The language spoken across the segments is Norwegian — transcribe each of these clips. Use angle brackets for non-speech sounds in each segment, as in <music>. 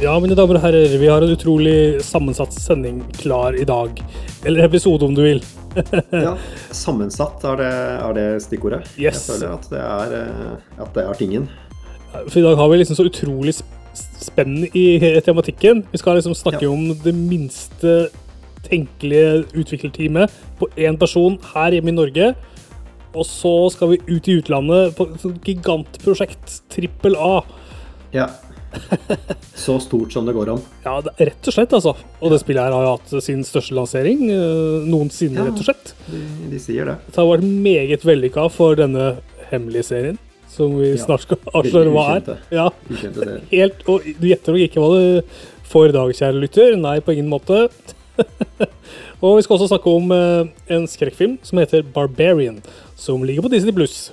Ja, mine damer og herrer, vi har en utrolig sammensatt sending klar i dag. Eller episode, om du vil. <laughs> ja, <laughs> sammensatt er det, er det stikkordet. Yes. Jeg føler at det, er, eh, at det er tingen. For i dag har vi liksom så utrolig spenn i tematikken. Vi skal liksom snakke ja. om det minste tenkelige utviklerteamet på én person her hjemme i Norge. Og så skal vi ut i utlandet på et gigantprosjekt. Trippel A. Ja. <laughs> Så stort som det går an. Ja, det, rett og slett, altså. Og det spillet her har jo hatt sin største lansering uh, noensinne, ja, rett og slett. De, de, sier det. Det har vært meget vellykka for denne hemmelige serien, som vi ja. snart skal avsløre hva er. Ja. <laughs> Helt, og du gjetter nok ikke hva du får i dag, kjære lytter. Nei, på ingen måte. <laughs> og vi skal også snakke om uh, en skrekkfilm som heter Barbarian, som ligger på Disney Pluss.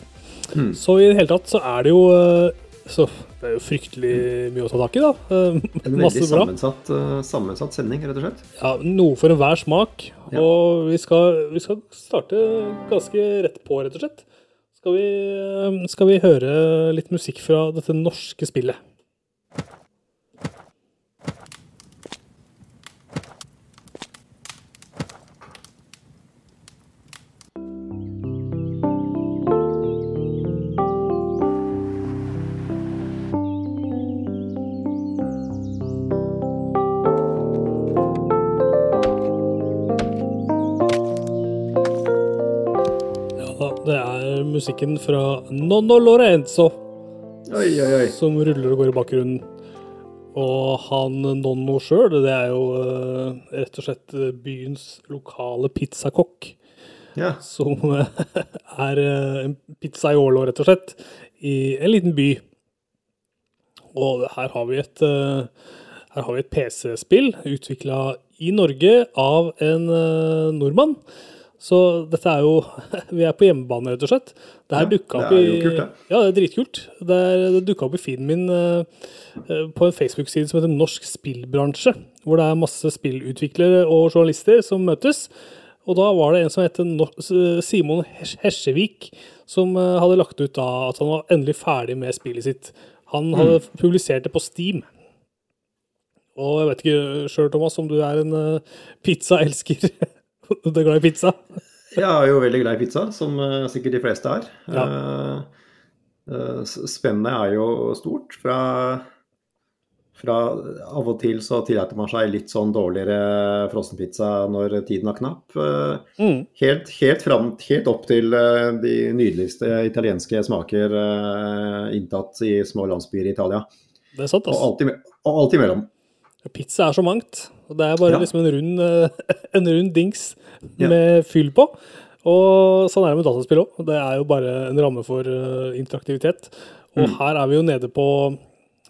Hmm. Så i det hele tatt så er det jo uh, så det er jo fryktelig mye å ta tak i, da. Uh, en veldig sammensatt, uh, sammensatt, sending, rett og slett. Ja, noe for enhver smak. Ja. Og vi skal, vi skal, starte ganske rett på, rett og slett. Skal vi, skal vi høre litt musikk fra dette norske spillet. Musikken fra Nonno Lorenzo. Oi, oi, oi. Som ruller og går i bakgrunnen. Og han Nonno sjøl, det er jo uh, rett og slett byens lokale pizzakokk. Ja. Som uh, <laughs> er en pizzaiolo, rett og slett, i en liten by. Og her har vi et, her har vi et PC-spill utvikla i Norge av en nordmann. Så dette er jo <laughs> Vi er på hjemmebane, rett og slett. Det her ja, dukka opp i kult, det. Ja, det er dritkult. Det, det dukka opp i feeden min uh, på en Facebook-side som heter Norsk spillbransje. Hvor det er masse spillutviklere og journalister som møtes. Og da var det en som het Simon Hesjevik, som uh, hadde lagt ut da at han var endelig ferdig med spillet sitt. Han hadde mm. publisert det på Steam. Og jeg vet ikke sjøl, Thomas, om du er en pizzaelsker. <laughs> Du er glad i pizza? Jeg er jo veldig glad i pizza, som uh, sikkert de fleste er. Ja. Uh, spennet er jo stort. Fra, fra, av og til så tillater man seg litt sånn dårligere frossenpizza når tiden er knapp. Mm. Helt, helt, fram, helt, opp til de nydeligste italienske smaker inntatt i små landsbyer i Italia. Det er sant, altså. Og alt, og alt imellom. Pizza er så mangt. Det er bare ja. liksom en rund, eh, <laughs> en rund dings med ja. fyll på. Og sånn er det med dataspill òg. Det er jo bare en ramme for uh, interaktivitet. Og mm. her er vi jo nede på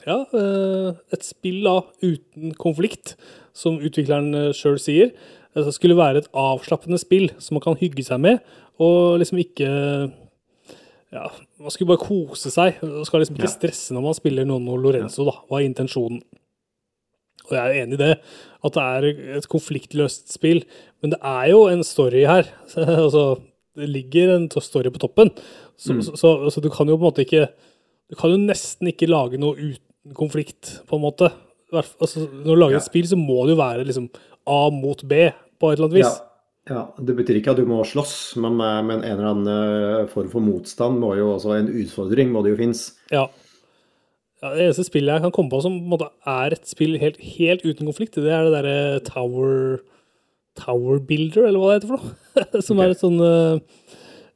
ja, uh, et spill da, uten konflikt, som utvikleren sjøl sier. Det skulle være et avslappende spill som man kan hygge seg med, og liksom ikke ja, Man skulle bare kose seg. Man skal liksom ikke stresse når man spiller noen og Lorenzo, da. Hva er intensjonen? Og jeg er enig i det, at det er et konfliktløst spill. Men det er jo en story her. <laughs> altså, det ligger en story på toppen. Så, mm. så, så, så, du kan jo på en måte ikke Du kan jo nesten ikke lage noe uten konflikt, på en måte. Altså, når du lager ja. et spill, så må det jo være liksom A mot B, på et eller annet vis. Ja. Ja, Det betyr ikke at du må slåss, men, men en eller annen eh, form for motstand må jo også En utfordring må det jo finnes. Ja, ja, det eneste spillet jeg kan komme på som på er et spill helt, helt, uten konflikt, det er det derre Tower Tower Builder, eller hva det heter for noe. <laughs> som okay. er et sånn uh,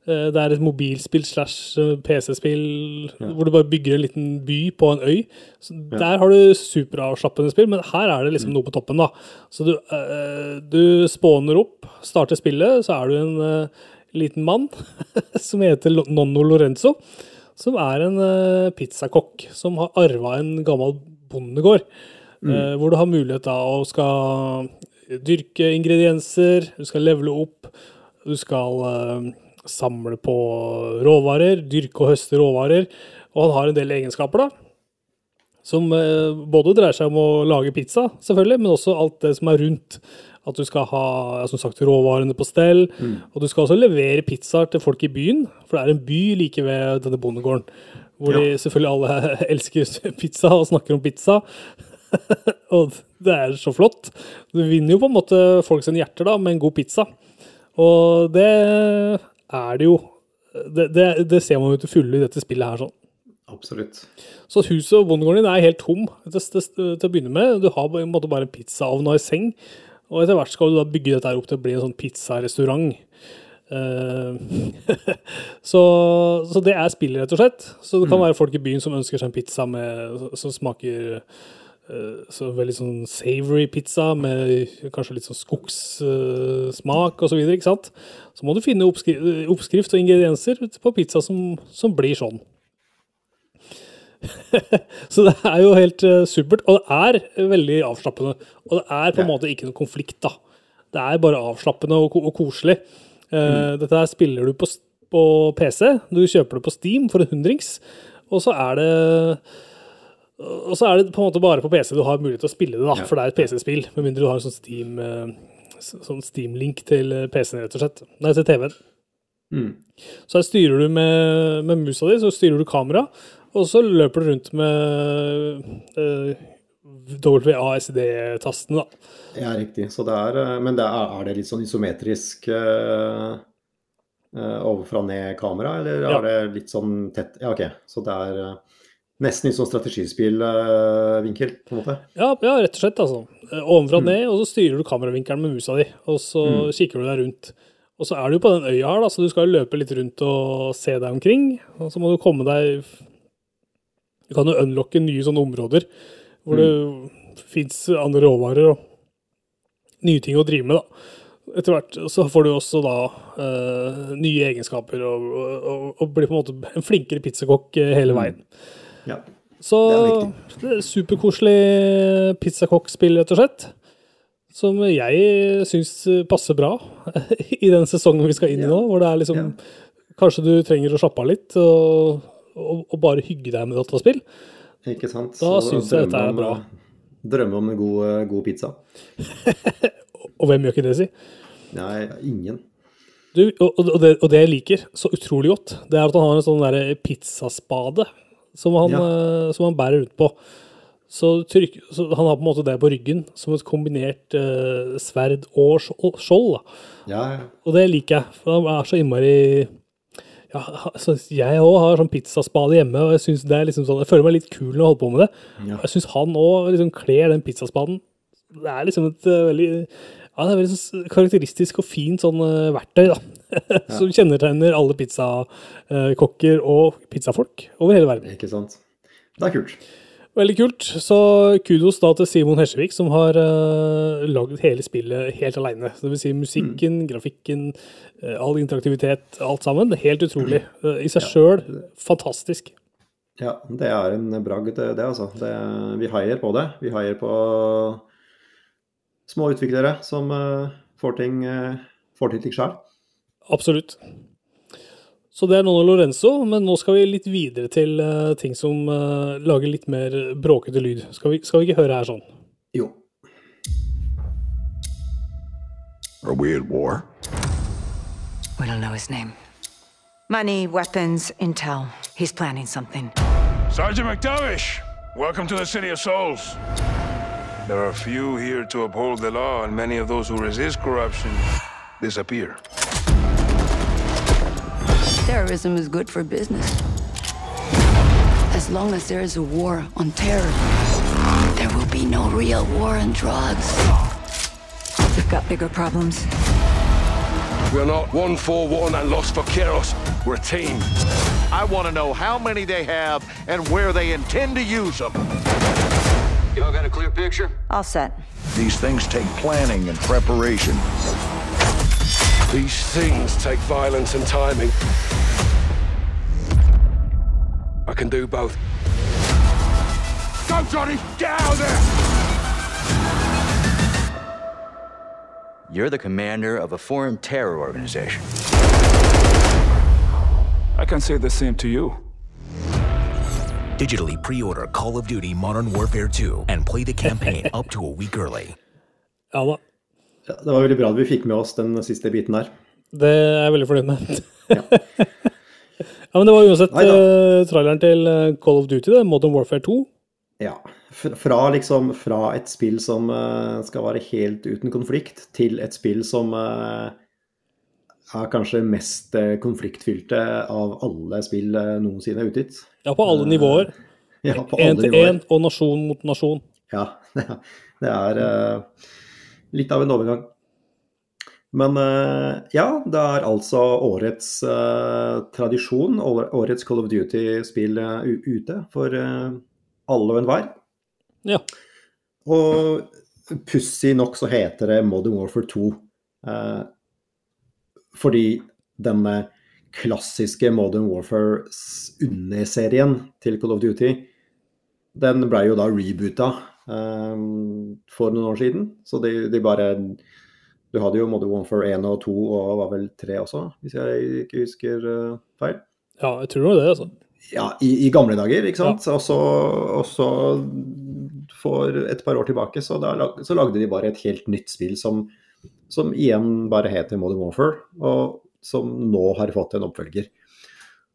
Det er et mobilspill slash PC-spill ja. hvor du bare bygger en liten by på en øy. Så. Der har du superavslappende spill, men her er det liksom mm. noe på toppen, da. Så du, du spåner opp, starter spillet, så er du en liten mann <laughs> som heter Nonno Lorenzo som er en uh, pizzakokk som har arva en gammel bondegård. Mm. Uh, hvor du har mulighet da å skal dyrke ingredienser, du skal levele opp, du skal uh, samle på råvarer, dyrke og høste råvarer. Og han har en del egenskaper, da. Som både dreier seg om å lage pizza, selvfølgelig, men også alt det som er rundt. At du skal ha som sagt, råvarene på stell. Mm. Og du skal også levere pizzaer til folk i byen, for det er en by like ved denne bondegården. Hvor ja. de selvfølgelig alle <laughs> elsker <laughs> pizza og snakker om pizza. <laughs> og det er så flott. Du vinner jo på en måte folk sine hjerter da, med en god pizza. Og det er det jo Det, det, det ser man jo til fulle i dette spillet her. sånn. Absolutt. Så huset og bondegården din er helt tom til, til, til å begynne med. Du har på en måte bare en pizzaovn og en seng. Og etter hvert skal du da bygge dette opp til å bli en sånn pizzarestaurant. Uh, <laughs> så, så, det er spillet, rett og slett. Så det kan være folk i byen som ønsker seg en pizza med, som smaker uh, så veldig sånn savory pizza med kanskje litt sånn skogssmak uh, osv. Så, videre, så må du finne oppskri oppskrift og ingredienser på pizza som, som blir sånn. <laughs> så det er jo helt uh, supert. Og det er veldig avslappende. Og det er på en ja. måte ikke noen konflikt, da. Det er bare avslappende og, og koselig. Uh, mm. Dette her spiller du på, på, PC. Du kjøper det på Steam for en hundrings. Og så er det og så er det på en måte bare på PC du har mulighet til å spille det, da, ja. for det er et PC-spill. Med mindre du har en sånn Steam uh, sånn Steam-link til PC-en, rett og slett. Nei, til TV-en. Mm. Så her styrer du med, med musa di, så styrer du kamera, og så løper du rundt med eh, WASD-tasten, da. Ja, riktig. Så det er, eh, men det er, er, det litt sånn isometrisk uh, uh, overfra ned-kamera, eller ja. er det litt sånn tett Ja, OK. Så det er uh, nesten litt sånn strategispillvinkel, på en måte? Ja, ja, rett og slett, altså. Ovenfra mm. ned, og så styrer du kameravinkelen med musa di, og så mm. kikker du deg rundt. Og så er du jo på den øya her, da, så du skal jo løpe litt rundt og se deg omkring. Og så må du komme deg du kan jo unlocke nye sånne områder hvor mm. det fins andre råvarer og nye ting å drive med. da. Etter hvert så får du også da uh, nye egenskaper og, og, og, blir på en måte en flinkere pizzakokk eh, hele mm. veien. Ja, så det er superkoselig pizzakokkspill, rett og slett. Som jeg syns passer bra <laughs> i den sesongen vi skal inn i nå, hvor det er liksom. Kanskje du trenger å slappe av litt og og, bare hygge deg med dataspill, Ikke sant? da syns jeg dette er bra. Drømme om en god, eh, god pizza. <laughs> og hvem gjør ikke det, si? Nei, ingen. Du, og, og, det, og, det, jeg liker så utrolig godt, det er at han har en sånn der pizzaspade som han, ja. uh, som han bærer rundt på. Så, trykk, så, han har på en måte det på ryggen som et kombinert eh, sverd og skjold. Ja, ja. Og det liker jeg, for han er så innmari ja, altså, jeg òg har sånn pizzaspade hjemme, og jeg synes det er liksom sånn, jeg føler meg litt kul når jeg holder på med det. Ja. Jeg syns han òg liksom kler den pizzaspaden. Det er liksom et uh, veldig ja, det er veldig så karakteristisk og fint sånn uh, verktøy, da. <laughs> som kjennetegner alle pizzakokker og pizzafolk over hele verden. Ikke sant. Det er kult. Veldig kult. Så kudos da til Simon Hesjevik, som har uh, lagd hele spillet helt aleine. Vil si musikken, mm. grafikken, uh, all interaktivitet, alt sammen. Helt utrolig. Uh, I seg ja. sjøl fantastisk. Ja, det er en bragd, det, altså. Det, vi heier på det. Vi heier på små utviklere som uh, får ting, får til ting sjøl. Absolutt. Så det er Nono Lorenzo, men nå skal vi litt videre til uh, ting som uh, lager litt mer bråkete lyd. Skal vi, skal vi, ikke høre her sånn? Jo. Are we at war? We don't know his name. Money, weapons, intel. He's planning something. Sergeant McTavish, welcome to the City of Souls. There are few here to uphold the law, and many of those who resist corruption disappear. Terrorism is good for business. As long as there is a war on terror, there will be no real war on drugs. We've got bigger problems. We're not one for one and lost for Keros. We're a team. I want to know how many they have and where they intend to use them. Y'all got a clear picture? All set. These things take planning and preparation. These things take violence and timing. I can do both. Go, Johnny! Get out of there! You're the commander of a foreign terror organization. I can say the same to you. Digitally pre-order Call of Duty Modern Warfare 2 and play the campaign up to a week early. <laughs> Ja Ja, det var veldig bra at vi fikk med oss den siste biten der. Det er jeg veldig fornøyd med. ja. <laughs> ja, men det var uansett uh, traileren til eh, Call of Duty, det, Modern Warfare 2. Ja. fra, liksom, fra et spill som uh, skal være helt uten konflikt, til et spill som uh, er kanskje mest konfliktfylte av alle spill noensinne utgitt. Ja, på alle nivåer. Ja, på alle en til én og nasjon mot nasjon. Ja, <laughs> det er litt av en overgang. Men eh, ja, det er altså årets uh, tradisjon, årets Call of Duty-spill uh, ute for uh, alle og enhver. Ja. Og pussig nok så heter det Modern Warfare 2 eh, fordi denne klassiske Modern Warfare-underserien til Call of Duty, den ble jo da reboota for noen år siden. Så de, de bare Du hadde jo Modern Warfare 1 og 2 og var vel 3 også, hvis jeg ikke husker eh, feil. Ja, jeg tror det altså. Ja, i, i gamle dager, ikke sant. Og så, og så for et par år tilbake så, da, så lagde de bare et helt nytt spill som, som igjen bare heter Modern Warfare, og som nå har fått en oppfølger.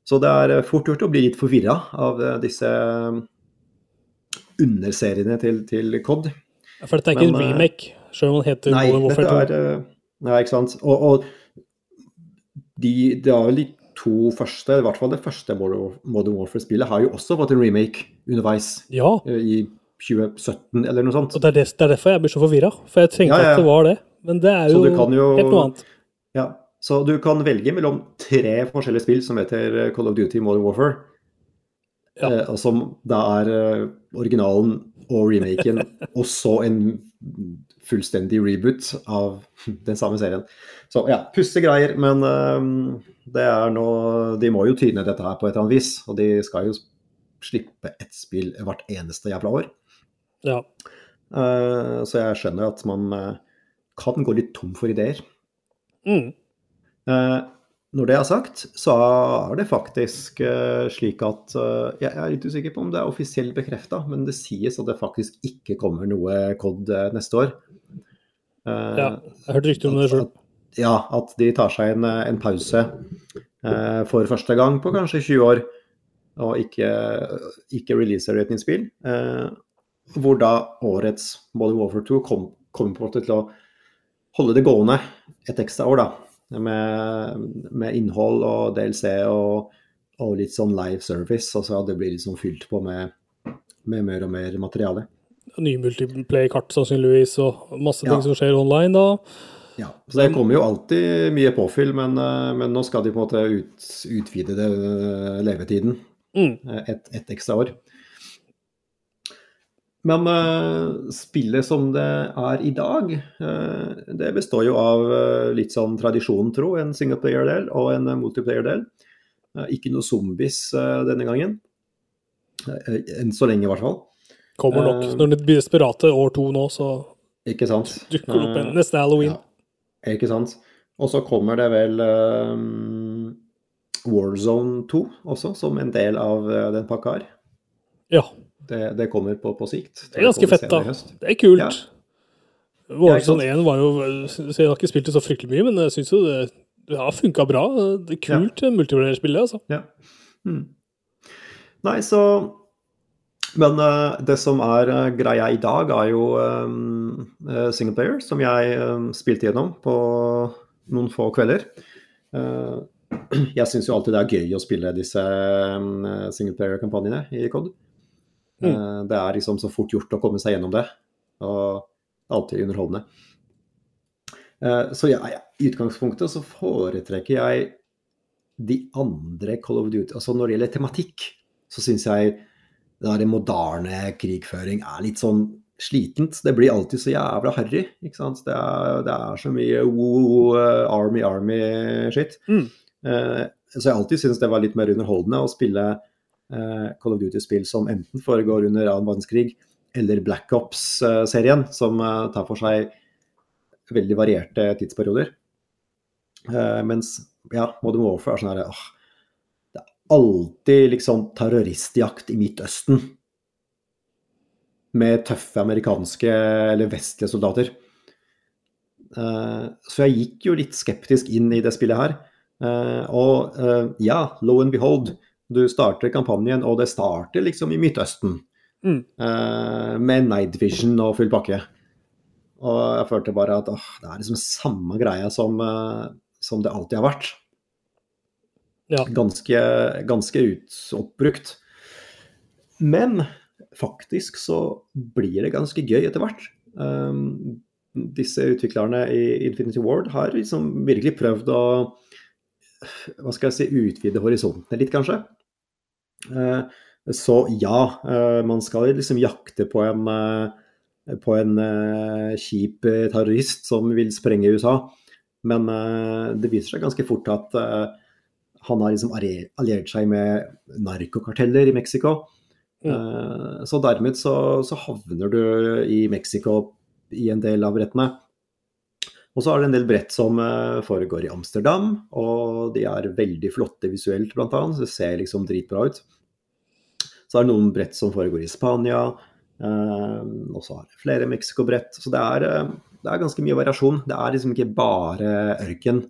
Så det er eh, fort gjort å bli litt forvirra av eh, disse underseriene til, til COD. For dette er ikke en remake, selv om den heter Nei, Modern Warfare 2. er eh, Nei, ikke sant. Og, og de, det er vel de to første, i hvert fall det første Modern Warfare-spillet, har jo også fått en remake underveis Ja, eh, i 2017 eller noe sånt. og det er, det, det er derfor jeg blir så forvirra. For jeg tenkte Ja, ja, at det var det. Men det er jo, jo- helt noe annet. Ja, så du kan velge mellom tre forskjellige spill som heter eh, Call of Duty Modern Warfare. Ja. Eh, og som da er originalen og remaken, <laughs> og så en fullstendig reboot av <laughs> den samme serien. Så ja, pusse greier, men eh, det er nå De må jo tyne dette her på et eller annet vis. Og de skal jo slippe ett spill hvert eneste jævla år. Ja. Eh, så jeg skjønner at man eh, kan gå litt tom for ideer. Mm. Eh, når det er sagt, så er det faktisk slik at Jeg er litt usikker på om det er offisielt bekrefta, men det sies at det faktisk ikke kommer noe COD neste år. Eh, ja. Jeg hørte rykter om det sjøl. Ja, at de tar seg en, eh, en pause eh, for første gang på kanskje 20 år, og ikke, ikke releaser et nytt spill. Eh, hvor da årets Modern Warfare 2 kom, kommer på en måte til å holde det gående et ekstra år, da. Med, med innhold og DLC og, og litt sånn live service. Altså det blir liksom fylt på med, med mer og mer materiale. Nye multiplayer-kart sannsynligvis, og masse Ja. ting som skjer online da. Ja, så Det kommer jo alltid mye påfyll, men, eh, men nå skal de på en måte ut, utvide det, eh, levetiden Mm. eh, et, et ekstra år. Men uh, spillet som det er i dag, uh, det består jo av uh, litt sånn tradisjon, tro. En singleplayer-del og en multiplayer-del. Ikke noe zombies denne gangen. Enn så lenge, i hvert fall. Kommer nok. Eh. Når det blir desperate år to nå, så Ikke sant? dukker det opp en Eh, neste halloween. Ja, ikke sant. Og så kommer det vel um, Warzone 2 også, som en del av den pakka her. Ja. Det, det kommer på, på sikt. Det er ganske fett, da. Det er kult. Ja. Warzone 1 var jo så Jeg har ikke spilt det så fryktelig mye, men jeg syns jo det, det har funka bra. Det er kult ja. multiplayer-spillet, altså. Ja. Hmm. Nei, så Men uh, det som er uh, greia i dag, er jo um, uh, singleplayer, som jeg um, spilte gjennom på noen få kvelder. Eh, <clears throat> jeg syns jo alltid det er gøy å spille disse um, singleplayer-kampanjene i COD. Eh, det er liksom så fort gjort å komme seg gjennom det, og alltid underholdende. Eh, så ja, ja, i utgangspunktet så foretrekker jeg de andre Call of Duty Altså når det gjelder tematikk, så syns jeg det der moderne krigføring er litt sånn slitent. Det blir alltid så jævla harry. ikke sant? Det er, det er så mye uh, army, army-shit. Mm. Eh, så jeg alltid syntes det var litt mer underholdende å spille eh, Call of Duty-spill som enten foregår under annen verdenskrig, eller Black Ops-serien, som eh, tar for seg veldig varierte tidsperioder. Eh, mens ja, Modern Warfare er sånn her åh, alltid liksom terroristjakt i Midtøsten. Med tøffe amerikanske eller vestlige soldater. Eh, så jeg gikk jo litt skeptisk inn i det spillet her. Eh, og eh, ja, lo and behold, du starter kampanjen, og det starter liksom i Midtøsten. Mm. med night vision og full pakke. Og jeg følte bare at åh, det er liksom samme greia som, som det alltid har vært. Ja. Ganske, ganske oppbrukt. Men faktisk så blir det ganske gøy etter hvert. Um, disse utviklerne i Infinity Ward har liksom virkelig prøvd å hva skal jeg si, utvide horisontene litt, kanskje. Eh, så ja, eh, man skal liksom jakte på en, eh, på en eh, kjip terrorist som vil sprenge USA. Men det viser seg ganske fort at han har liksom alliert seg med narkokarteller i Mexico. Eh, Så dermed så, så havner du i Mexico i en del av brettene. Og så er det en del brett som eh, foregår i Amsterdam, og de er veldig flotte visuelt, blant annet. Så det ser liksom dritbra ut. Så er det noen brett som foregår i Spania, eh, og så er det flere Mexico-brett. Så det er, det er ganske mye variasjon. Det er liksom ikke bare ørken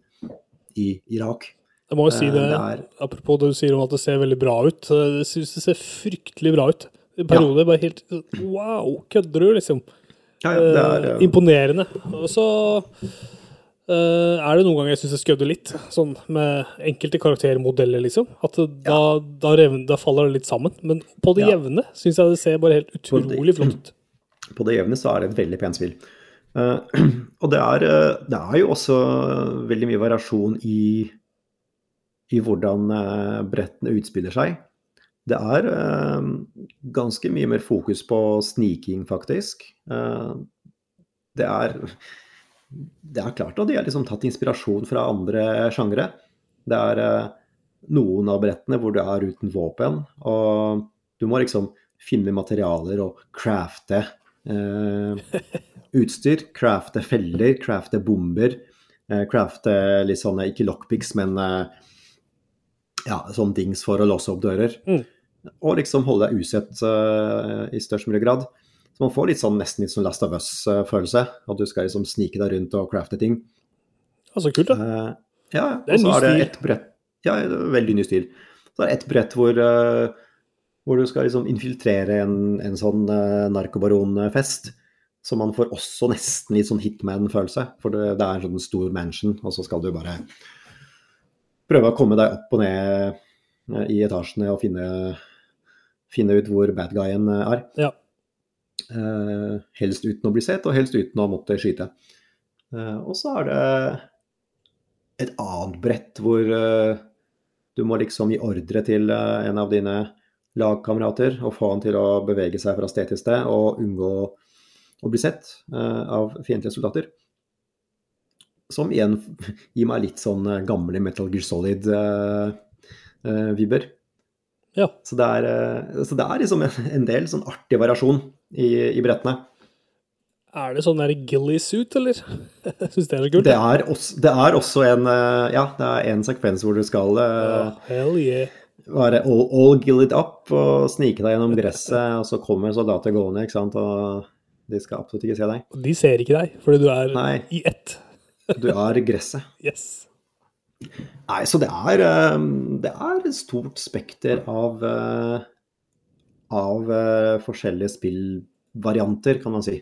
i Irak. Jeg må jo si Eh, det, det er- apropos det du sier om at det ser veldig bra ut. Jeg syns det ser fryktelig bra ut. I perioder bare helt Wow, kødder du, liksom? Ja, ja, det er, Eh, eh, imponerende. Og så eh, er det noen ganger jeg syns jeg skødder litt, sånn med enkelte karaktermodeller, liksom. At da, da, revn- da faller det litt sammen. Men på det Ja. jevne syns jeg det ser bare helt utrolig flott ut. på det jevne så er det et veldig pent spill. Uh, <clears throat> og det er, det er jo også veldig mye variasjon i, i hvordan eh, brettene utspiller seg. Det er eh, ganske mye mer fokus på sniking, faktisk. Eh, det er Det er klart at de har liksom tatt inspirasjon fra andre sjangre. Det er eh, noen av brettene hvor du er uten våpen, og du må liksom finne materialer og crafte eh, utstyr. Crafte feller, crafte bomber. Eh, crafte litt sånne, ikke lockpicks, men eh, ja, sånne dings for å låse opp dører. Mm. Og liksom holde deg usett uh, i størst mulig grad. Så man får litt sånn, nesten litt sånn Last of Us-følelse. At du skal liksom snike deg rundt og crafte ting. Så kult, da. Uh, ja, Det er en ny det stil. et brett Ja, veldig ny stil. Så er det et brett hvor, uh, hvor du skal liksom infiltrere en, en sånn narkobaronfest. Så man får også nesten litt sånn Hitman-følelse. For det, det er en sånn stor mansion, og så skal du bare prøve å komme deg opp og ned eh, i etasjene og finne, finne ut hvor bad guyen eh, er. Ja. Uh, helst uten å bli sett, og helst uten å måtte skyte. Uh, og så er det et annet brett hvor uh, du må liksom gi ordre til en av dine lagkamerater og få han til å bevege seg fra sted til sted og unngå å bli sett av fiendtlige soldater. Som igjen gir meg litt sånn eh, gamle Metal Gear Solid-vibber. Ja. Så, det er, eh, så det er liksom en, del sånn artig variasjon i, i brettene. Er det sånn der Gilly-suit, eller? <laughs> Jeg syns det er så kult. Det er, også, det er også en eh, Ja, det er en sekvens hvor du skal eh, Ja, yeah. være all, all gillied up og snike deg gjennom gresset, og så kommer soldater gående, ikke sant, og de skal absolutt ikke se deg. De ser ikke deg, fordi du er Nei. i ett. Du er gresset. Yes. Nei, så det er, eh, det er et stort spekter av, eh, av eh, forskjellige spillvarianter, kan man si.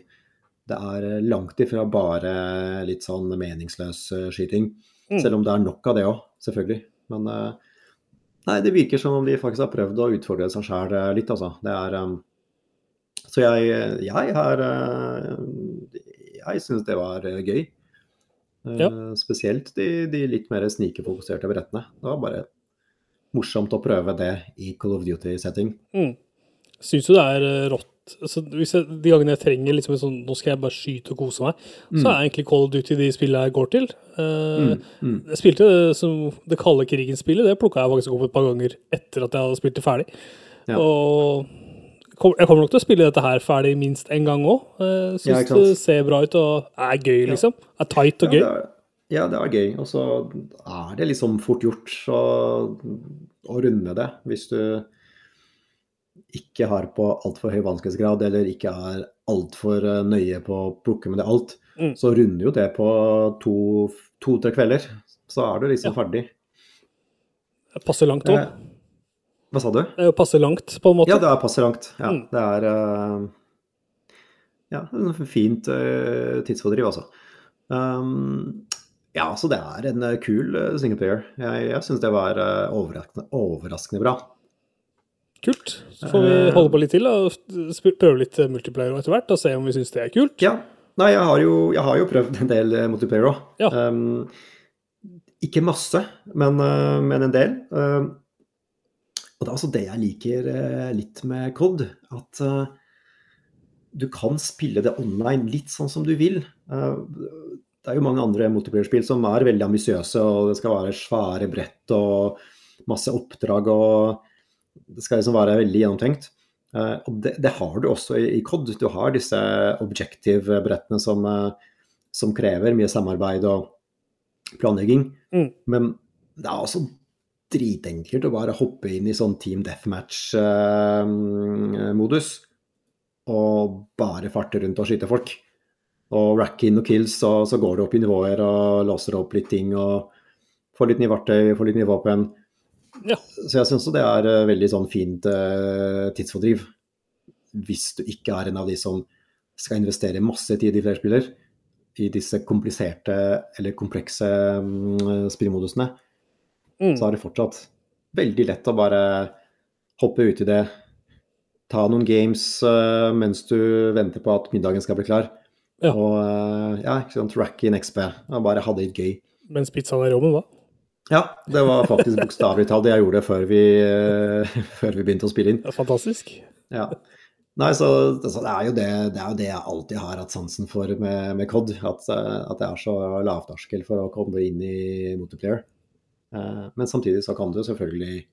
Det er langt ifra bare litt sånn meningsløs skyting. Mm. Selv om det er nok av det òg, selvfølgelig. Men nei, det virker som om de faktisk har prøvd å utfordre seg sjæl litt, altså. Det er Så jeg, jeg har eh, Jeg syns det var gøy. Eh, Ja. Spesielt de, de litt mer snikefokuserte brettene. Det var bare morsomt å prøve det i Call of Duty-setting. Mm. Syns du det er eh, rått? Altså, hvis jeg, de gangene jeg trenger liksom en sånn Nå skal jeg bare skyte og kose meg, så er egentlig Call of Duty de spillene jeg går til. Uh, mm. Jeg spilte som det kalde krigen-spillet. Det plukka jeg faktisk opp et par ganger etter at jeg hadde spilt det ferdig. Ja. Og jeg kommer nok til å spille dette her ferdig minst én gang òg. Jeg syns Ja, det ser bra ut og er gøy, liksom. Er tight og Ja, gøy. det er, ja, det er gøy. Og så er det liksom fort gjort å, å runde det. Hvis du ikke har på altfor høy vanskelighetsgrad, eller ikke er altfor eh, nøye på å plukke med det alt, Mm. så runder jo det på to-tre kvelder. Så er du liksom Ja. ferdig. Det passer langt òg. Eh, Hva sa du? Det er jo passe langt, på en måte. Ja, det er passe langt. Ja, Mm. det er eh, Ja, en fint uh, tidsfordriv, altså. Um, ja, så det er en eh, kul singleplayer. Jeg, jeg syns det var eh, overraskende, overraskende bra. Kult. Så får vi Eh. holde på litt til og prøve litt eh, multiplayer etter hvert, og se om vi syns det er kult. Ja. Nei, jeg har jo, jeg har jo prøvd en del eh, multiplayer òg. Ja. Um, ikke masse, men, eh, men en del. Um, og det er også det jeg liker eh, litt med COD. At eh, du kan spille det online litt sånn som du vil. Eh, det er jo mange andre multiplayer-spill som er veldig ambisiøse, og det skal være svære brett og masse oppdrag, og det skal liksom være veldig gjennomtenkt. Og det, det har du også i, i COD. Du har disse objective-brettene som, som krever mye samarbeid og planlegging. Mm. Men det er også dritenkelt å bare hoppe inn i sånn Team Deathmatch-modus og bare farte rundt og skyte folk. Og rack in og kills, og så går du opp i nivåer og låser opp litt ting og får litt nye verktøy, får litt nye våpen. Ja. Så jeg syns det er eh, veldig sånn fint eh, tidsfordriv. Hvis du ikke er en av de som skal investere masse tid i flerspiller i disse kompliserte eller komplekse mm, spillmodusene, Mm. så er det fortsatt veldig lett å bare hoppe ut i det. Ta noen games uh, mens du venter på at middagen skal bli klar. Ja. Og uh, ja, ikke sant, rack in XP. Og bare ha det litt gøy. Mens pizzaen er i ovnen, hva? Ja, det var faktisk bokstavelig talt det jeg gjorde før vi, uh, <laughs> før vi begynte å spille inn. Fantastisk. Ja. Nei, så, altså, det, er jo det, det er jo det jeg alltid har hatt sansen for med, med COD. At, at det er så lavterskel for å komme inn i multiplayer. Eh, Men samtidig så kan du selvfølgelig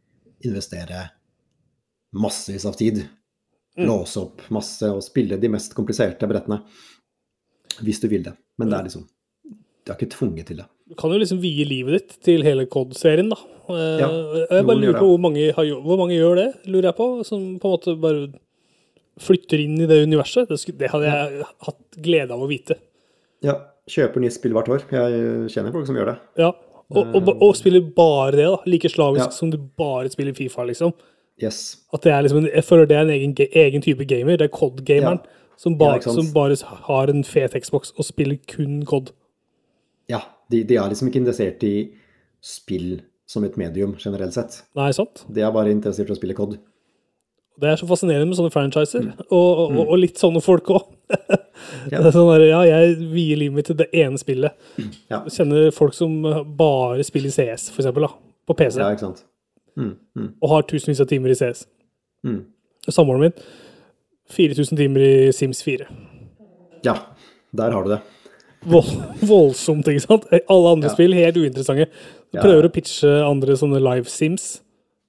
investere massevis av tid. Mm. Låse opp masse og spille de mest kompliserte brettene. Hvis du vil det. Men det er liksom Du er ikke tvunget til det. Du kan jo liksom vie livet ditt til hele COD-serien, da. Eh, Ja, jeg bare lurer på hvor mange, har, hvor mange gjør det, lurer jeg på, som på en måte bare flytter inn i det universet. Det, det hadde jeg hatt glede av å vite. Ja, kjøper nytt spill hvert år. Jeg kjenner folk som gjør det. Ja. Og, og, og spiller bare det, da. Like slavisk Ja. som du bare spiller Fifa, liksom. Yes. At det er liksom, Jeg føler det er en egen, egen type gamer. Det er COD-gameren. Ja. Som, ba, Ja, som bare har en fet Xbox og spiller kun COD. Ja, de, de er liksom ikke interessert i spill som et medium generelt sett. Nei, sant? De er bare interessert i å spille COD. Det er så fascinerende med sånne franchiser, Mm. og, og, og litt sånne folk òg. Ja. sånn der, ja, jeg vier livet mitt til det ene spillet. Ja. Kjenner folk som bare spiller CS, for eksempel, da, på PC, Ja, ikke sant. Mm, mm, og har tusenvis av timer i CS. mm. Samboeren min 4000 timer i Sims 4. Ja, der har du det. Vold, <laughs> voldsomt, ikke sant? Alle andre Ja. spill helt uinteressante. Ja. prøver å pitche andre sånne live Sims.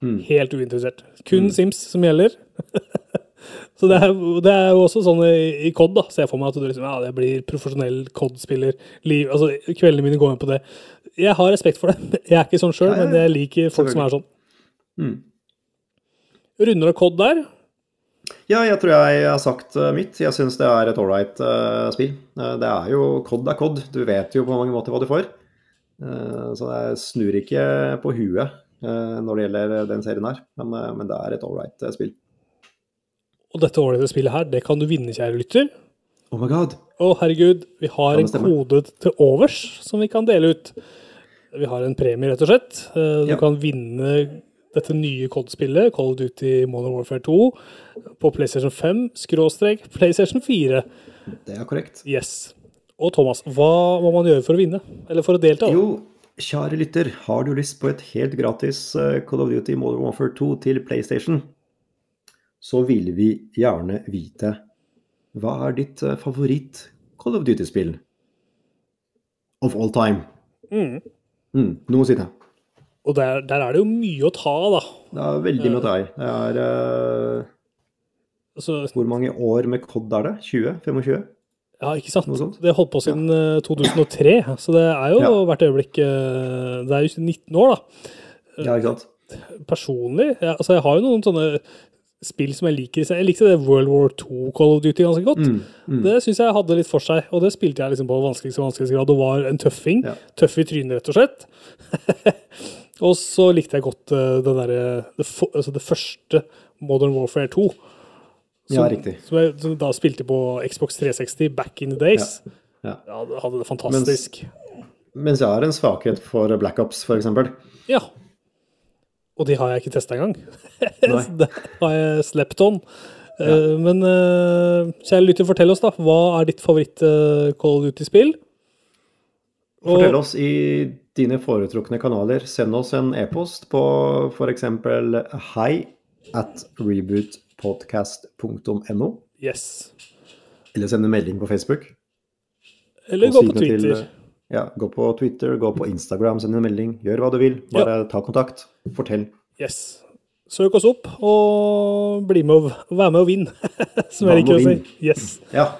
Mm. Helt uinteressert. Kun Sims som gjelder. <laughs> Så det er, det er jo også sånn i, i COD, da. Ser jeg for meg at du liksom, ja, det blir profesjonell COD-spiller. Altså, kveldene mine går med på det. Jeg har respekt for det. Jeg er ikke sånn sjøl, men jeg liker folk som er sånn. Mm. Runder av COD der. Ja, jeg tror jeg har sagt eh, mitt. Jeg syns det er et ålreit uh, spill. Eh, det er jo COD er COD. Du vet jo på mange måter hva du får. Uh, så jeg snur ikke på huet uh, når det gjelder den serien her. Men, eh, men det er et ålreit spill. Og dette ålreite spillet her, det kan du vinne, kjære lytter. Oh my god. Å, herregud, vi har en kode til overs som vi kan dele ut. Vi har en premie, rett og slett. Eh, Du Ja. kan vinne dette nye COD-spillet, Call of Duty Modern Warfare 2, på PlayStation 5, skråstrek PlayStation 4. Det er korrekt. Yes. Og Thomas, hva må man gjøre for å vinne? Eller for å delta? Jo, kjære lytter, har du lyst på et helt gratis eh, Call of Duty Modern Warfare 2 til PlayStation, så vil vi gjerne vite hva er ditt eh, favoritt Call of Duty-spill of all time? Mm. Mm, det. Og der, der er det jo mye å ta, da. Det er veldig mye å ta i. Det er uh, Altså, Hvor mange år med COD er det? 20? 25? ja, ikke sant? Det holdt på siden ja. 2003, så det er jo Ja. hvert øyeblikk eh, Det er jo 19 år, da. Ja, ikke sant? personlig ja, altså jeg har jo noen sånne spill som jeg liker. Jeg likte det World War 2 Call of Duty ganske godt. Mm, mm. Det syns jeg hadde litt for seg, og det spilte jeg liksom på vanskeligste vanskelighetsgrad og var en tøffing. Ja. Tøff i trynet, rett og slett. <laughs> Og så likte jeg godt eh, den derre det, altså det første Modern Warfare 2. Som, Ja, riktig. Som jeg som da spilte på Xbox 360 back in the days. Ja. Ja, det hadde det fantastisk. Mens jeg har en svakhet for Black Ops, f.eks. Ja. Og de har jeg ikke testa engang. <laughs> Det har jeg slept on. Eh, Men eh, kjære lytter, fortell oss, da. Hva er ditt favoritt eh, of Duty-spill? Fortell oss i dine foretrukne kanaler. Send oss en e-post på f.eks. hei at rebootpodcast.no. Yes. Eller send en melding på Facebook. Eller gå på Twitter. til- Twitter. Ja, gå på Twitter, gå på Instagram, send en melding. Gjør hva du vil. Bare ta kontakt. Fortell. Yes. Søk oss opp, og bli med og vær med og vinn, <laughs> som jeg liker å si. Yes. Ja.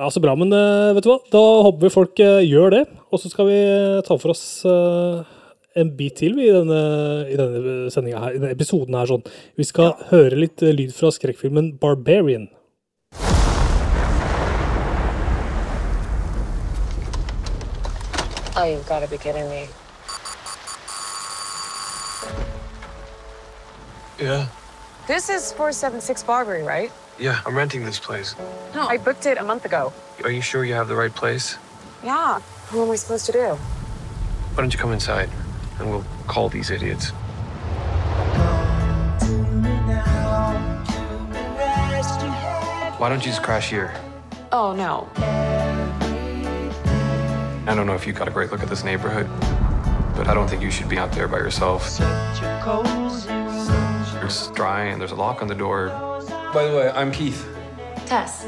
Ja, så bra. Men eh, vet du hva? Da håper vi folk eh, gjør det. Og så skal vi eh, ta for oss en bit til i denne, i denne her, i denne episoden her. sånn. Vi skal høre litt lyd fra skrekkfilmen 'Barbarian'. Oh, you've got to be kidding me. Yeah, This is 476 Barbary, right? yeah, I'm renting this place. No, I booked it a month ago. Are you sure you have the right place? Yeah. Who am I supposed to do? Why don't you come inside and we'll call these idiots? Why don't you just crash here? Oh, no. I don't know if you got a great look at this neighborhood, but I don't think you should be out there by yourself. It's dry and there's a lock on the door. By the way, I'm Keith. Tess.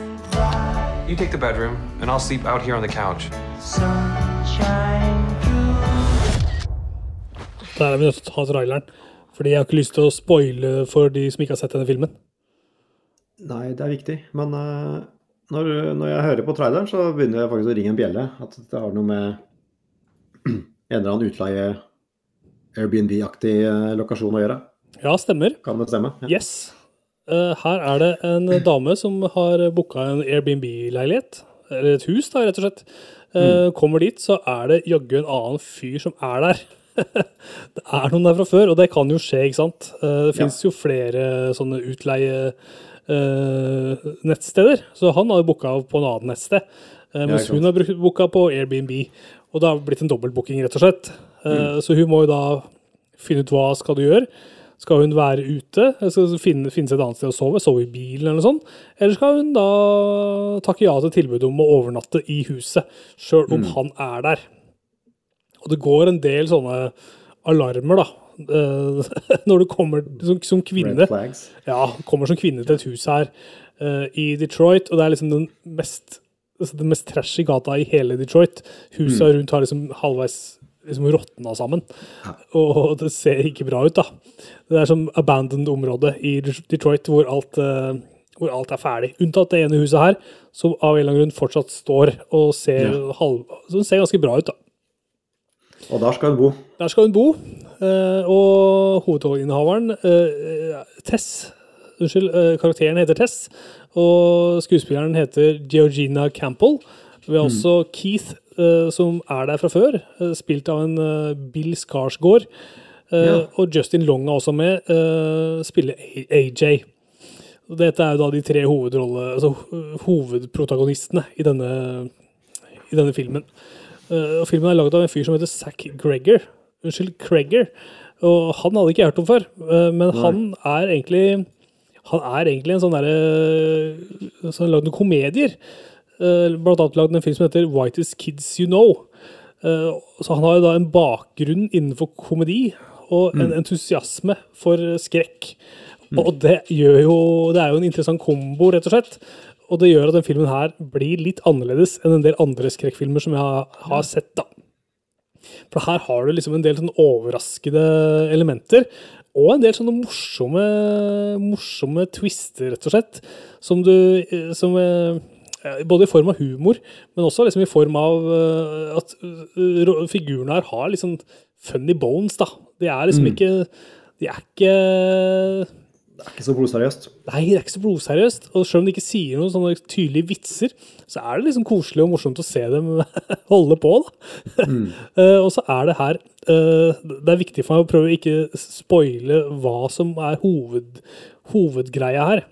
You take the bedroom, and I'll sleep out here on the couch. Der er vi nødt til å ta traileren. Fordi jeg har ikke lyst til å spoile for de som ikke har sett denne filmen. Nei, det er viktig. Men eh, når, når jeg hører på traileren, så begynner jeg faktisk å ringe en bjelle. At det har noe med <clears throat> en eller annen utleie Airbnb-aktig eh, lokasjon å gjøre. Ja, stemmer. Kan det stemme? Ja. Yes. Eh, her er det en dame som har booka en Airbnb-leilighet. Eller et hus, da, rett og slett. Mm. Kommer dit, så er det jaggu en annen fyr som er der. <laughs> det er noen der fra før, og det kan jo skje, ikke sant. Eh, det fins jo flere sånne utleie eh, nettsteder. Så han har jo booka på en annen nettsted. Uh, mens ja, hun har booka på Airbnb. Og det har blitt en dobbeltbooking, rett og slett. Eh, Så hun må jo da finne ut hva skal du gjøre. Skal hun være ute, skal finne, finne seg et annet sted å sove, sove i bilen eller noe sånt? Eller skal hun da takke ja til tilbudet om å overnatte i huset, sjøl om han er der? Og det går en del sånne alarmer, da. Eh, <laughs> Når du kommer som, som kvinne. Ja, kommer som kvinne til et hus her uh, i Detroit, og det er liksom den mest altså den mest trashy gata i hele Detroit. Husa rundt har liksom halvveis liksom råtna sammen, og <laughs> det ser ikke bra ut, da. Det er som abandoned område i Detroit hvor alt, eh, hvor alt er ferdig. Unntatt det ene huset her, som av en eller annen grunn fortsatt står og ser, Ja. halv, ser ganske bra ut, da. Og der skal hun bo. Der skal hun bo, eh, og hovedrolleinnehaveren, eh, Tess Unnskyld, eh, karakteren heter Tess, og skuespilleren heter Georgina Campbell. Vi har også Keith, eh, som er der fra før, eh, spilt av en eh, Bill Skarsgård. Eh, Ja. Og Justin Long er også med, eh, spiller AJ. Dette er jo da de tre hovedrolle, altså, hovedprotagonistene i denne, i denne filmen. Eh, og filmen er laget av en fyr som heter Zack Gregor. Unnskyld, Gregor. Og han hadde ikke hørt om før, eh, men han er egentlig han er egentlig en sånn derre Så han har lagd noen komedier. Eh, Blant annet lagd en film som heter Whitest Kids You Know. Eh, Så han har jo da en bakgrunn innenfor komedi og en entusiasme for skrekk. Og det gjør jo Det er jo en interessant kombo, rett og slett. Og det gjør at den filmen her blir litt annerledes enn en del andre skrekkfilmer som jeg har, har sett, da. For her har du liksom en del sånn overraskede elementer, og en del sånne morsomme, morsomme twister, rett og slett, som du eh, som, eh, Både i form av humor, men også liksom i form av eh, at figurene her har liksom funny bones, da. De er liksom ikke De er ikke Det er ikke så blodseriøst. Nei, det er ikke så blodseriøst. Og selv om de ikke sier noen sånne tydelige vitser, så er det liksom koselig og morsomt å se dem <laughs> holde på. da. <laughs> Eh, og så er det her uh, Det er viktig for meg å prøve å ikke spoile hva som er hoved, hovedgreia her.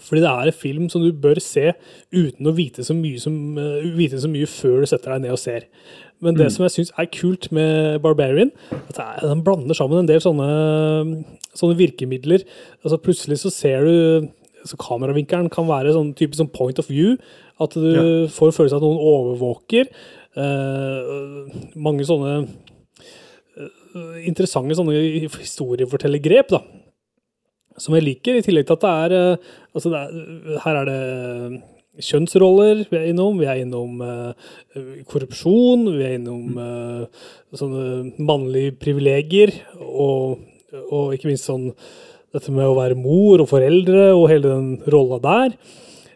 Fordi det er en film som du bør se uten å vite så mye, som, uh, vite så mye før du setter deg ned og ser. Men det som jeg syns er kult med Barbarian, at den blander sammen en del sånne, sånne virkemidler. Altså Plutselig så ser du så Kameravinkelen kan være sånn type sånn point of view. At du Ja. får følelse av at noen overvåker. Uh, mange sånne uh, interessante sånne historiefortellergrep, da. Som jeg liker, i tillegg til at det er uh, Altså, det er, her er det kjønnsroller vi er innom. Vi er innom eh, korrupsjon. Vi er innom eh, sånne mannlige privilegier. Og, og ikke minst sånn dette med å være mor og foreldre og hele den rolla der.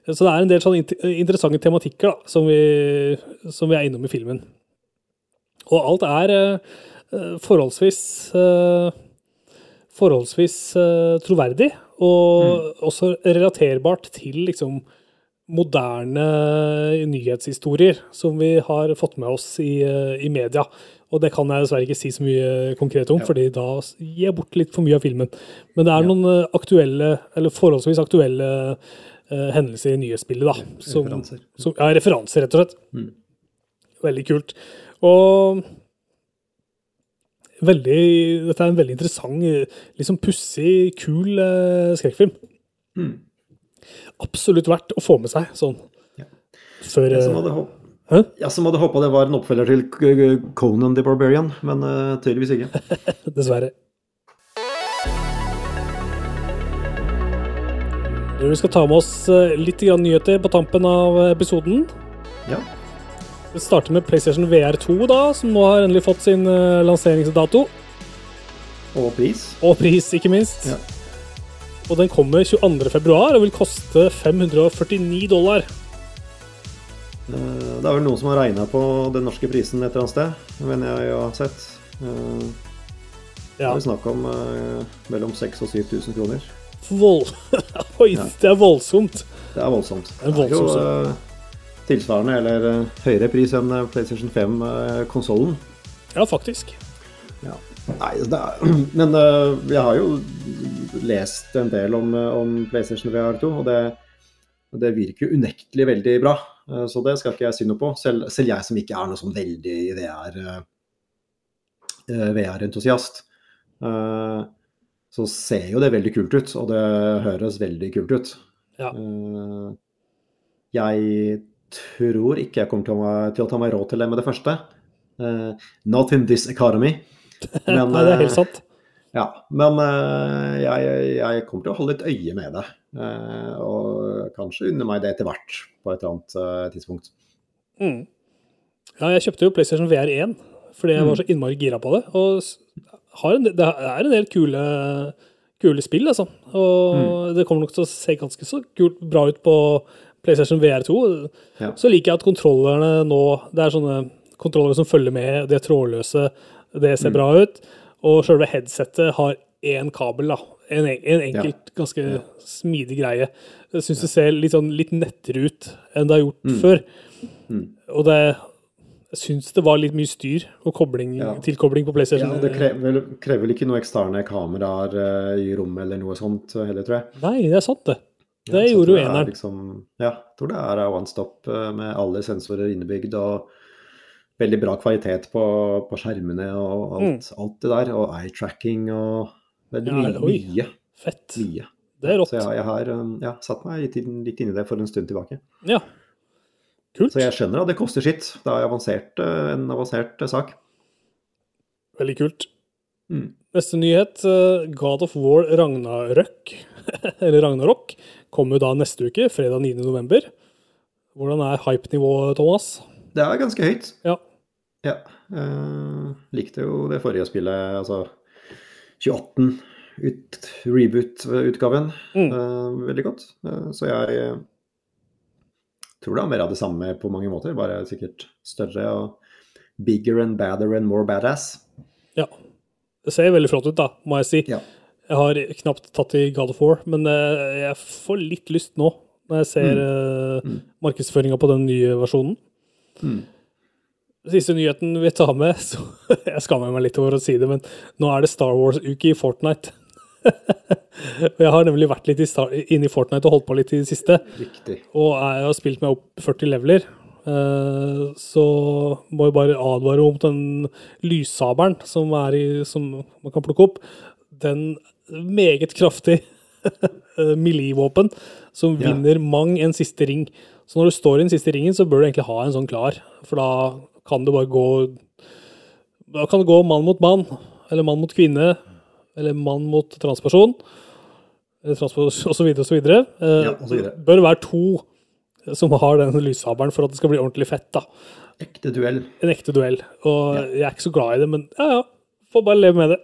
Så det er en del sånne interessante tematikker da, som, vi, som vi er innom i filmen. Og alt er eh, forholdsvis forholdsvis troverdig, og også relaterbart til liksom moderne nyhetshistorier som vi har fått med oss i, eh, i media. Og det kan jeg dessverre ikke si så mye konkret om, fordi da gir jeg bort litt for mye av filmen. Men det er noen eh, aktuelle, eller forholdsvis aktuelle uh, hendelser i nyhetsbildet, da. Som, Referanser. Som, ja, referanser, rett og slett. Veldig kult. Og veldig, dette er en veldig interessant, liksom pussig, kul uh, skrekkfilm. Absolutt verdt å få med seg sånn. Før Jeg som eh, hadde Hæ? jeg som hadde håpa det var en oppfølger til Conan the Barbarian, men uh, tydeligvis ikke. <laughs> Dessverre. Vi skal ta med oss eh, litt grann nyheter på tampen av episoden. Ja. Vi starter med PlayStation VR2, da, som nå har endelig fått sin eh, lanseringsdato. Og pris. Og pris, ikke minst. Ja. Og den kommer 22. februar og vil koste 549 dollar. Eh, Det er vel noen som har regna på den norske prisen et eller annet sted, mener jeg å ha sett. Eh, Det er jo snakk om eh, mellom 6000 og 7000 kroner. Vold... <laughs> Oi, det er voldsomt. Det er voldsomt. Det er voldsomt, jo eh, tilsvarende eller høyere pris enn PlayStation 5-konsollen. Ja, faktisk. Ja. Nei, er, <clears throat> men uh, jeg har jo lest en del om, eh, om PlayStation VR2, og det, det virker jo unektelig veldig bra. Uh, Så det skal ikke jeg si noe på. Selv, selv jeg som ikke er noe sånn veldig VR-entusiast. Uh, eh, Så ser jo det veldig kult ut, og det høres veldig kult ut. Ja. Jeg tror ikke jeg kommer til å, til å ta meg råd til det med det første. Uh, not in this economy. <laughs> Men, Nei, det er eh, helt sant. ja, men eh, jeg, jeg kommer til å holde et øye med det. eh, og kanskje unne meg det etter hvert, på et eller annet eh, tidspunkt. Mm. Ja, jeg kjøpte jo PlayStation VR 1 fordi jeg var så innmari gira på det. Og har en, det er en del kule, kule spill, altså. Og det kommer nok til å se ganske så kult bra ut på PlayStation VR 2. Ja. Så liker jeg at kontrollerne nå Det er sånne kontrollere som følger med, de er trådløse, det ser bra ut. Og selve headsetet har én kabel, da. En, en enkelt, ganske smidig greie. Jeg syns det ser litt, sånn, litt nettere ut enn det har gjort før. Og det jeg syns det var litt mye styr og kobling, Ja. tilkobling på Ja, PlayStation. det krever, krever vel ikke noe eksterne kameraer eh, i rommet eller noe sånt eh, heller, tror jeg. Nei, det er sant, det. Det Ja, gjorde jo er eneren. Liksom, ja, jeg tror det er one stop eh, med alle sensorer innebygd og veldig bra kvalitet på, på skjermene og alt, alt det der. Og eye-tracking og veldig Mm. Ja, mye. oi. Fett. mye. Det er rått. Så jeg, jeg har um, ja, satt meg litt litt inn i det for en stund tilbake. Ja. Kult. Så jeg skjønner at det koster sitt. Det er avansert, eh, en avansert eh, sak. Veldig kult. Mm. Neste nyhet, eh, God of War Ragnarøk, <laughs> eller Ragnarok, kommer da neste uke, fredag 9. november. Hvordan er hype-nivået, Thomas? Det er ganske høyt. Ja. Ja. Uh, likte jo det forrige spillet, altså 2018. ut, reboot-utgaven, Mm. Uh, veldig godt. Uh, så jeg tror det er mer av det samme på mange måter, bare sikkert større og bigger and badder and more badass. ja. Det ser veldig flott ut, da, må jeg si. Ja. Jeg har knapt tatt i God of War, men jeg får litt lyst nå, når jeg ser mm. markedsføringa på den nye versjonen. Mm. Siste nyheten vi tar med, <laughs> så jeg skammer meg litt over å si det, men nå er det Star Wars-uke i Fortnite. <laughs> jeg har nemlig vært litt inne i Fortnite og holdt på litt i det siste. Riktig. Og jeg har spilt meg opp 40 leveler. Eh, så må jeg bare advare om den lyssabelen som, i, som man kan plukke opp. Den meget kraftig <laughs> melee-våpen som Ja. vinner mang en siste ring. Så når du står i den siste ringen, så bør du egentlig ha en sånn klar, for da kan det bare gå Da kan det gå mann mot mann, eller mann mot kvinne, eller mann mot transperson, eller transperson <laughs> osv. osv. Eh, Ja, videre. bør være to som har den lyssabelen for at det skal bli ordentlig fett. da. Ekte duell. En ekte duell. Og jeg er ikke så glad i det, men ja ja, får bare leve med det.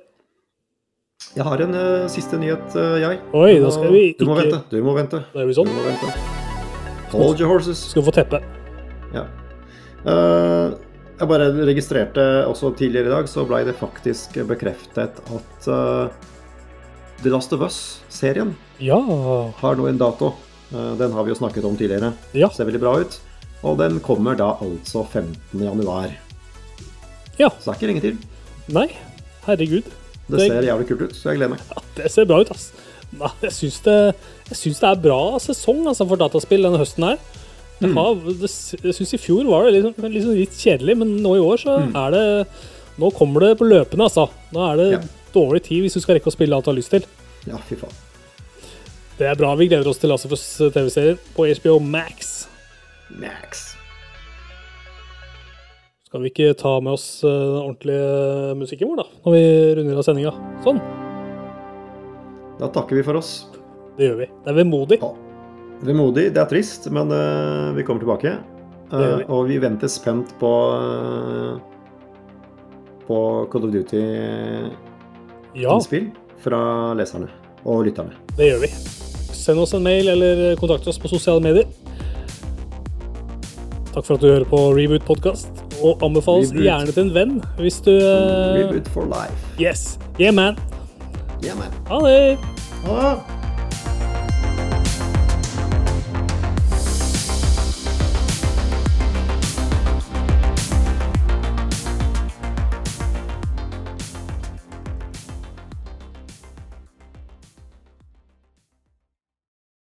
Jeg har en uh, siste nyhet, uh, jeg. Oi, da skal vi ikke... Du må vente. Du må vente. Da gjør vi sånn. Du må vente. Hold your horses. Skal vi få teppe. Ja. Eh, jeg bare registrerte også tidligere i dag, så blei det faktisk bekreftet at uh, The Last of Us-serien Ja. har nå en dato. Uh, den har vi jo snakket om tidligere. Ja. Ser veldig bra ut. Og den kommer da altså 15. januar. Ja. Så det er ikke lenge til. Nei, herregud. Det ser jævlig kult ut, så jeg gleder meg. Det ser bra ut, ass. Nei, jeg syns det, det er bra sesong altså, for dataspill denne høsten her. Mm. har, det, jeg syns i fjor var det liksom, liksom litt kjedelig, men nå i år så Mm. er det Nå kommer det på løpende, altså. Nå er det Ja. dårlig tid hvis du skal rekke å spille alt du har lyst til. Ja, fy faen. Det er bra. Vi gleder oss til Last of TV-serien på HBO Max. Max. Skal vi ikke ta med oss eh, den ordentlige musikken vår, da? Når vi runder av sendinga. Sånn. Da takker vi for oss. Det gjør vi. Det er vemodig. Vemodig, det er trist, men uh, vi kommer tilbake. Uh, vi. Og vi venter spent på uh, på Call of Duty-innspill Ja. fra leserne og lytterne. Det gjør vi. Send oss en mail eller kontakt oss på sosiale medier. Takk for at du hører på Reboot Podcast, og anbefales Reboot. gjerne til en venn hvis du Reboot for life. Yes. Yeah, man. Yeah, man. Ha det. Ha det.